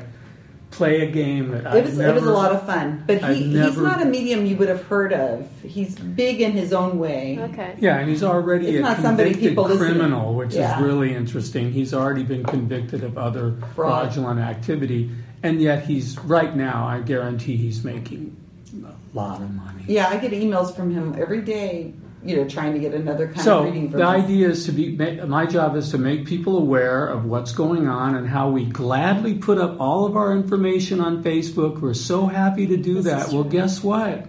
play a game that
It was
I've
it was a lot of fun, but
I've
he, he's not a medium you would have heard of. He's big in his own way.
Okay.
Yeah, and he's already
It's
a
not somebody
convicted
people listen
criminal, which
Yeah.
is really interesting. He's already been convicted of other
Fraud.
fraudulent activity, and yet he's right now. I guarantee he's making a lot of money.
Yeah, I get emails from him every day. You know, trying to get another kind
So
of reading from
the
him.
idea is to be. My job is to make people aware of what's going on and how we gladly put up all of our information on Facebook. We're so happy to do that. Well, guess what?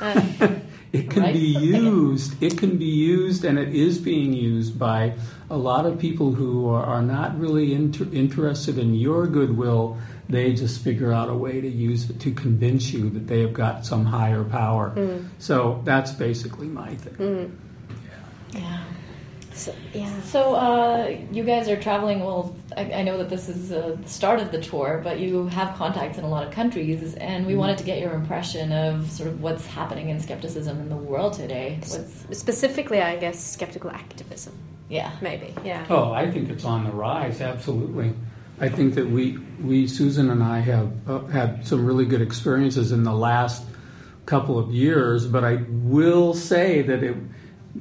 it can
Right.
be used. It can be used, and it is being used by a lot of people who are, are not really inter- interested in your goodwill. They just figure out a way to use it to convince you that they have got some higher power. So that's basically my thing.
Yeah.
So, yeah.
So uh, you guys are traveling. Well, I, I know that this is uh, the start of the tour, but you have contacts in a lot of countries, and we wanted to get your impression of sort of what's happening in skepticism in the world today. What's
Specifically, I guess, skeptical activism.
yeah.
Maybe, yeah.
Oh, I think it's on the rise. Absolutely. I think that we, we Susan and I have uh, had some really good experiences in the last couple of years, but I will say that it,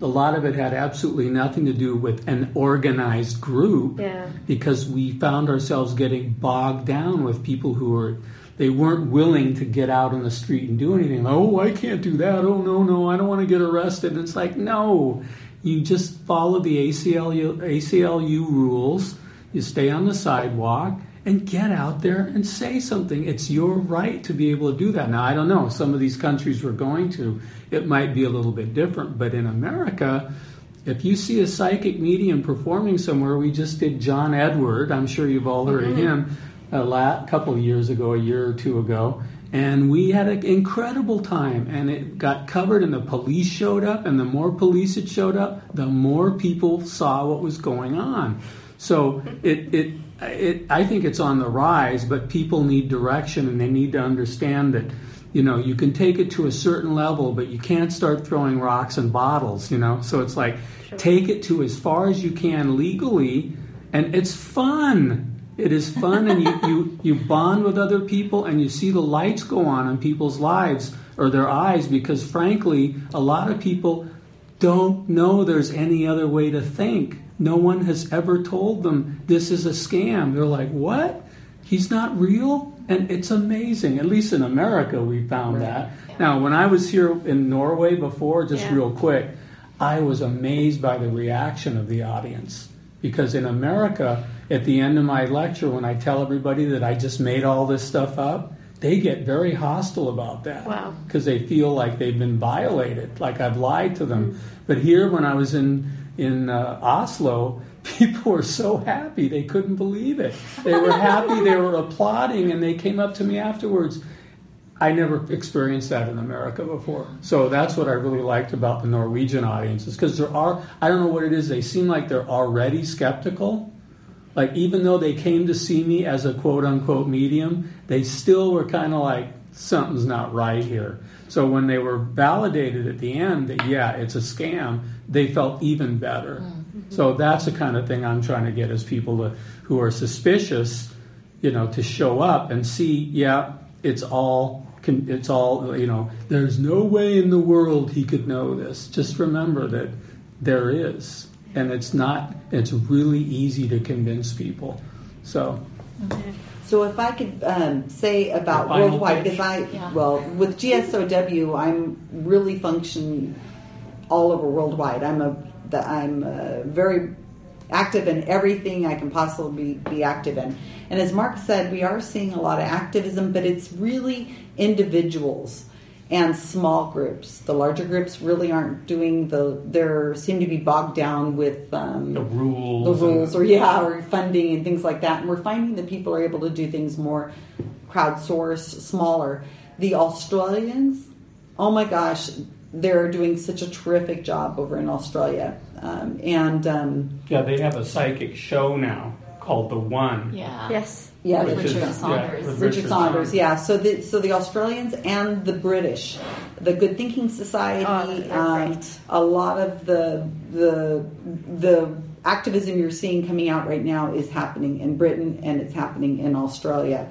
a lot of it had absolutely nothing to do with an organized group
Yeah.
because we found ourselves getting bogged down with people who were they weren't willing to get out on the street and do anything. Oh, I can't do that. Oh no, no, I don't want to get arrested. And it's like, no. You just follow the ACLU, ACLU rules. You stay on the sidewalk and get out there and say something. It's your right to be able to do that. Now, I don't know. Some of these countries we're going to, it might be a little bit different. But in America, if you see a psychic medium performing somewhere, we just did John Edward. I'm sure you've all heard of mm-hmm. him a la- couple of years ago, a year or two ago. And we had an incredible time, and it got covered, and the police showed up. And the more police that showed up, the more people saw what was going on. So it, it, it, I think it's on the rise, but people need direction, and they need to understand that you know you can take it to a certain level but you can't start throwing rocks and bottles you know? So it's like take it to as far as you can legally and it's fun. It is fun and you, you you bond with other people and you see the lights go on in people's lives or their eyes because frankly a lot of people don't know there's any other way to think no one has ever told them this is a scam. They're like what? He's not real? And it's amazing. At least in america we found that. Now when i was here in norway before just
Yeah.
real quick i was amazed by the reaction of the audience. Because in america at the end of my lecture when i tell everybody that i just made all this stuff up they get very hostile about that.
Wow.
because they feel like they've been violated like i've lied to them. Mm-hmm. But here when i was in in uh, oslo people were so happy they couldn't believe it they were happy they were applauding and they came up to me afterwards I never experienced that in America before. So that's what I really liked about the Norwegian audiences because there are, I don't know what it is, they seem like they're already skeptical. Like, even though they came to see me as a quote unquote medium, they still were kind of like, something's not right here. So when they were validated at the end that, yeah, it's a scam, they felt even better. So that's the kind of thing I'm trying to get as people to, who are suspicious, you know, to show up and see, yeah, it's all can, it's all you know. There's no way in the world he could know this. Just remember that there is, and it's not. It's really easy to convince people. So
So if I could um, say about worldwide, because I,
Yeah.
well, with GSOW, I'm really function all over worldwide. I'm a, the, I'm uh very active in everything I can possibly be, be active in. And as Mark said, we are seeing a lot of activism, but it's really individuals and small groups. The larger groups really aren't doing the. They seem to be bogged down with um,
the rules,
the rules or yeah or funding and things like that and we're finding that people are able to do things more crowdsourced smaller the Australians, oh my gosh, they're doing such a terrific job over in Australia. Um, and um,
Yeah, they have a psychic show now called The One.
Yeah.
Yes.
yeah,
With
Which is-
Richard
yeah,
Saunders.
with
Richard Saunders, yeah. So the so the Australians and the British, the Good Thinking Society,
Oh,
um,
great.
a lot of the the the activism you're seeing coming out right now is happening in Britain and it's happening in Australia.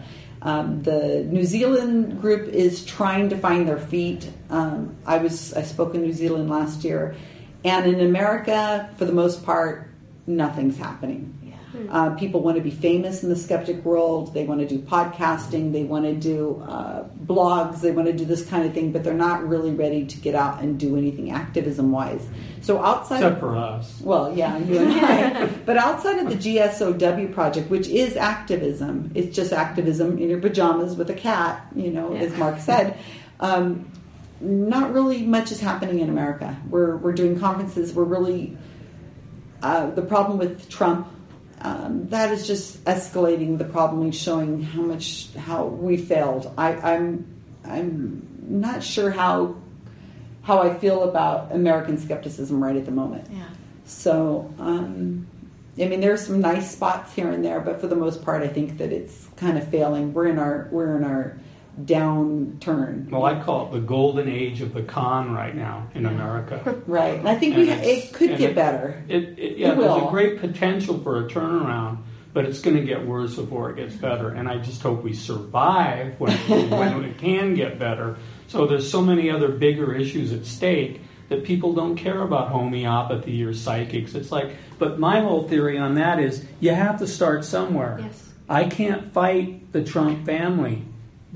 Um, the New Zealand group is trying to find their feet. Um, I was I spoke in New Zealand last year, and in America, for the most part, nothing's happening. Uh, people want to be famous in the skeptic world. They want to do podcasting. They want to do uh, blogs. They want to do this kind of thing, but they're not really ready to get out and do anything activism wise. So outside
Except
of
for us.
well, yeah, you and I. but outside of the GSOW project, which is activism, it's just activism in your pajamas with a cat, you know, as Mark said. Um, not really much is happening in America. We're we're doing conferences. We're really uh, the problem with Trump. Um, that is just escalating the problem and showing how much how we failed. I, I'm I'm not sure how how I feel about American skepticism right at the moment.
Yeah.
So, um, I mean, there's some nice spots here and there, but for the most part, I think that it's kind of failing. We're in our we're in our downturn.
Well, I call it the golden age of the con right now in America.
right, and I think we
And
ha- it could get
it-
better.
It, it, yeah,
It
there's a great potential for a turnaround, but it's going to get worse before it gets better. And I just hope we survive when, when it can get better. So there's so many other bigger issues at stake that people don't care about homeopathy or psychics. It's like, but my whole theory on that is you have to start somewhere.
Yes.
I can't fight the Trump family,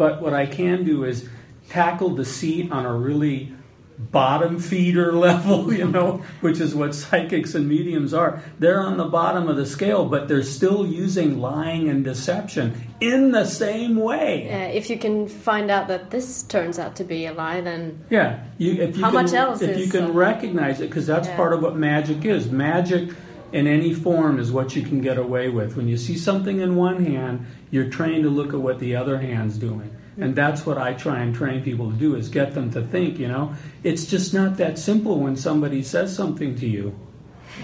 but what I can do is tackle deceit on a really bottom feeder level, you know, which is what psychics and mediums are. They're on the bottom of the scale, but they're still using lying and deception in the same way.
Uh, if you can find out that this turns out to be a lie, then
Yeah, you, if you
How
can,
much else
if you can
uh,
recognize it, because that's
Yeah.
part of what magic is. Magic in any form is what you can get away with. When you see something in one hand, you're trained to look at what the other hand's doing. And that's what I try and train people to do is get them to think, you know, it's just not that simple when somebody says something to you.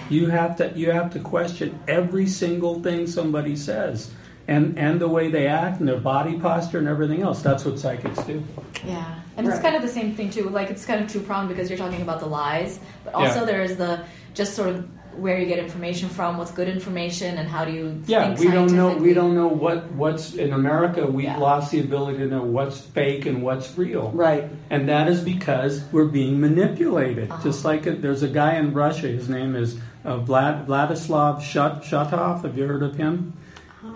You have to you have to question every single thing somebody says. And and the way they act and their body posture and everything else. That's what psychics do.
Yeah, and it's kind of the same thing too. Like it's kind of two pronged because you're talking about the lies, but also
Yeah.
there's the just sort of where you get information from, what's good information, and how do you
Yeah,
think
we don't know. We don't know what what's in America. We've
Yeah.
lost the ability to know what's fake and what's real,
Right.
and that is because we're being manipulated.
Uh-huh.
Just like it, there's a guy in Russia. His name is uh, Vlad, Vladislav Shut, Shutov. Have you heard of him?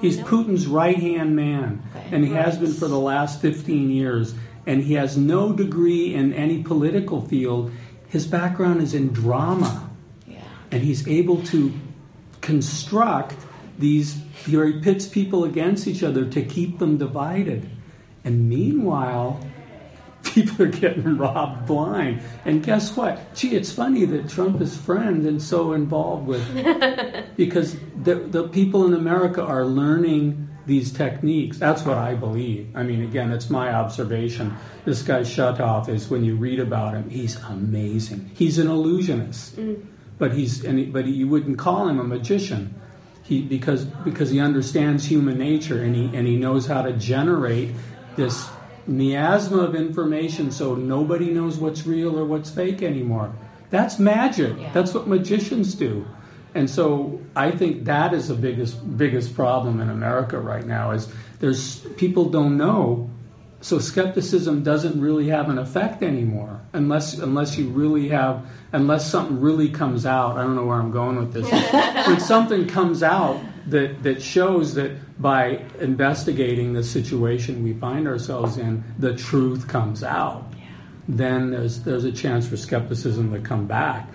He's Putin's right hand man,
Okay.
and he has been for the last 15 years. And he has no degree in any political field. His background is in drama
Yeah,
and he's able to construct these where he pits people against each other to keep them divided. And meanwhile people are getting robbed blind. And guess what? Gee it's funny that trump is friend and so involved with because the, the people in america are learning these techniques. That's what i believe. I mean again it's my observation. This guy shutoff is when you read about him he's amazing. He's an illusionist mm. But he's he, but you wouldn't call him a magician. He because because he understands human nature and he and he knows how to generate this miasma of information so nobody knows what's real or what's fake anymore. That's magic.
Yeah.
that's what magicians do. And so I think that is the biggest biggest problem in America right now is there's people don't know so skepticism doesn't really have an effect anymore unless unless you really have unless something really comes out. I don't know where i'm going with this. When something comes out that that shows that by investigating the situation we find ourselves in the truth comes out then there's there's a chance for skepticism to come back.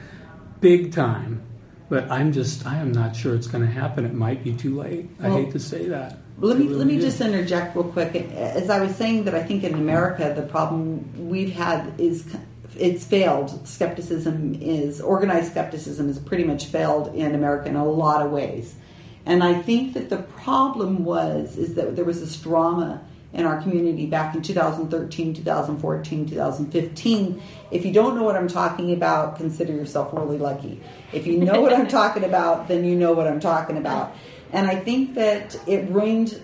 Big time. But i'm just i am not sure it's going to happen. It might be too late. I hate to say that
Let me let me just interject real quick. As I was saying that I think in America the problem we've had is it's failed. Skepticism is organized skepticism has pretty much failed in America in a lot of ways, and I think that the problem was is that there was this drama in our community back in 2013, 2014, 2015. If you don't know what I'm talking about, consider yourself really lucky. If you know what I'm talking about, then you know what I'm talking about. And I think that it ruined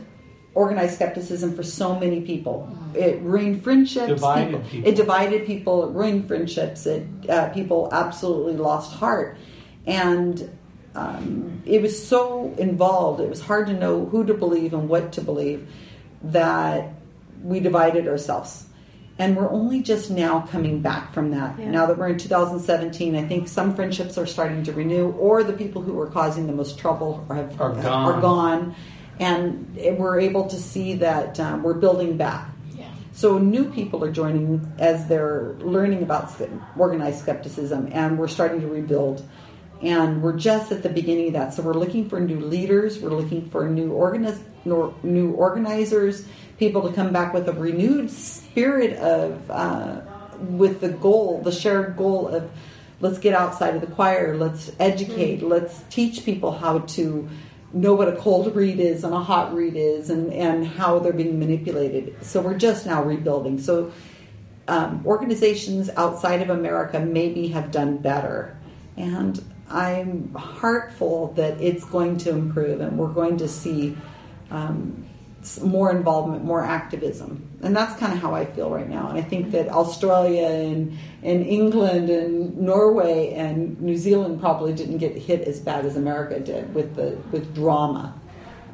organized skepticism for so many people. It ruined friendships.
Divided people.
It divided people. It ruined friendships. It uh, people absolutely lost heart, and um, it was so involved. It was hard to know who to believe and what to believe that we divided ourselves. And we're only just now coming back from that.
Yeah.
Now that we're in 2017, I think some friendships are starting to renew, or the people who were causing the most trouble are, have,
Are gone.
are gone. And we're able to see that um, we're building back.
Yeah.
So new people are joining as they're learning about organized skepticism, and we're starting to rebuild. And we're just at the beginning of that. So we're looking for new leaders. We're looking for new organiz- new organizers, people to come back with a renewed spirit of, uh, with the goal, the shared goal of, let's get outside of the choir. Let's educate. Let's teach people how to know what a cold read is and a hot read is and, and how they're being manipulated. So we're just now rebuilding. So um, organizations outside of America maybe have done better. And I'm heartful that it's going to improve and we're going to see um, more involvement, more activism. And that's kind of how I feel right now. And I think that Australia and, and England and Norway and New Zealand probably didn't get hit as bad as America did with the with drama.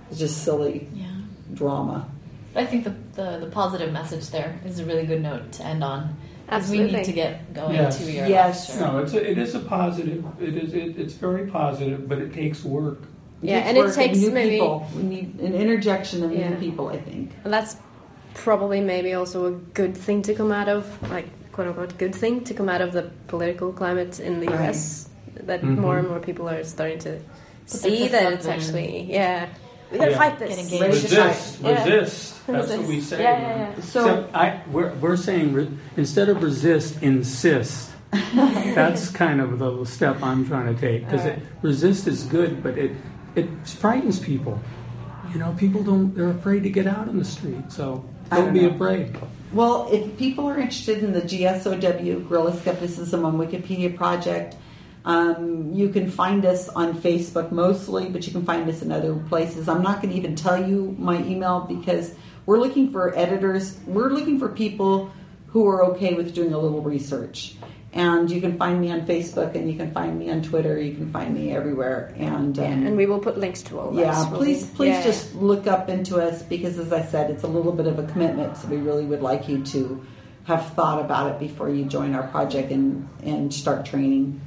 It's just silly
Yeah.
drama.
But I think the, the, the positive message there is a really good note to end on. Because we need to get going
Yes.
to your
Yes.
lecture.
No, it's a, it is a positive. It is it, it's very positive, but it takes work.
Yeah, and it takes
new
maybe-
people. We need an interjection of
Yeah.
new people. I think.
And that's probably maybe also a good thing to come out of, like quote unquote, good thing to come out of the political climate in the
Right.
US. That
Mhm.
more and more people are starting to
their
see that
up
it's actually, yeah, we gotta
Yeah.
fight this.
Get engaged.
Ready to
Resist,
fight. Yeah.
resist. That's what we say.
Yeah, yeah, yeah.
So
Except I, we're, we're saying re, instead of resist, insist. That's kind of the step I'm trying to take because
Alright.
resist is good, but it it frightens people. You know, people don't they're afraid to get out in the street, so don't
don't
be
know.
afraid.
Well, if people are interested in the GSOW Guerrilla Skepticism on Wikipedia project, um, you can find us on Facebook mostly, but you can find us in other places. I'm not going to even tell you my email because we're looking for editors. We're looking for people who are okay with doing a little research. And you can find me on Facebook, and you can find me on Twitter. You can find me everywhere. And um,
Yeah, and we will put links to all that.
yeah,
will
please,
we?
please
Yeah.
just look up into us because, as I said, it's a little bit of a commitment. So we really would like you to have thought about it before you join our project and and start training.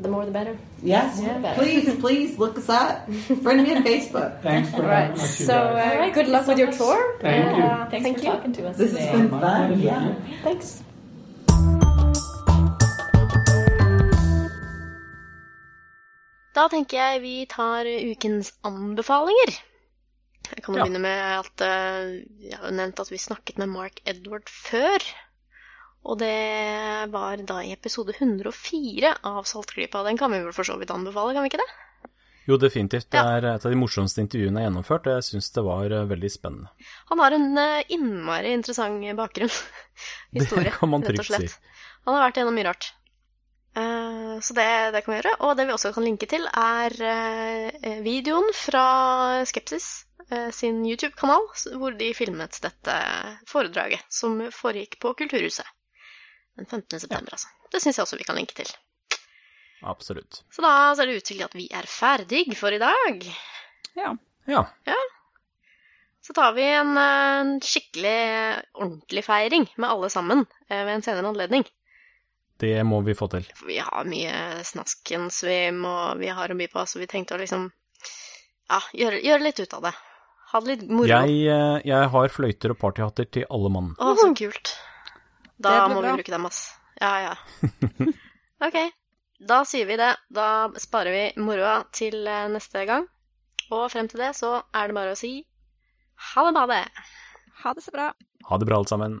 the more the better.
Yes,
Yeah.
please, please look us up. Friend me on Facebook.
Thanks for
All right,
having us,
so uh,
All right,
good luck
you
with
so
your
much.
tour.
Thank
and,
you.
uh,
Thanks
thank
for
you.
talking to us
This
today.
has been fun.
pleasure.
Yeah.
Thanks.
Da tenker jeg vi tar ukens anbefalinger. Jeg kan
Ja.
begynne med at eh, jeg har jo nevnt at vi snakket med Mark Edward før. Og det var da i episode 104 av Saltklypa. Den kan vi vel for så vidt anbefale, kan vi ikke det?
Jo, definitivt. Det er et av de morsomste intervjuene jeg har gjennomført, og jeg syns det var eh, veldig spennende.
Han har en eh, innmari interessant bakgrunn. Historie,
kan man
rett og
trygt si.
Han har vært gjennom mye rart. Eh, så det, det kan vi gjøre. Og det vi også kan linke til, er eh, videoen fra Skepsis eh, sin YouTube-kanal, hvor de filmet dette foredraget som foregikk på Kulturhuset den 15. september, altså. Det syns jeg også vi kan linke til.
Absolutt.
Så da ser det ut til at vi er ferdig for i dag.
Ja.
Ja.
Så tar vi en, en skikkelig ordentlig feiring med alle sammen eh, ved en senere anledning.
Det må vi få til.
For vi har mye snaskens vi må Vi har å by på, så vi tenkte å liksom Ja, gjøre, gjøre litt ut av det. Ha det litt moro.
Jeg, eh, jeg har fløyter og partyhatter til alle mann.
Å, så kult. Da må
bra.
vi bruke dem, ass. Ja, ja. Ok, da sier vi det. Da sparer vi moroa til eh, neste gang. Og frem til det så er det bare å si ha det, bade.
Ha det så bra.
Ha det bra, alle sammen.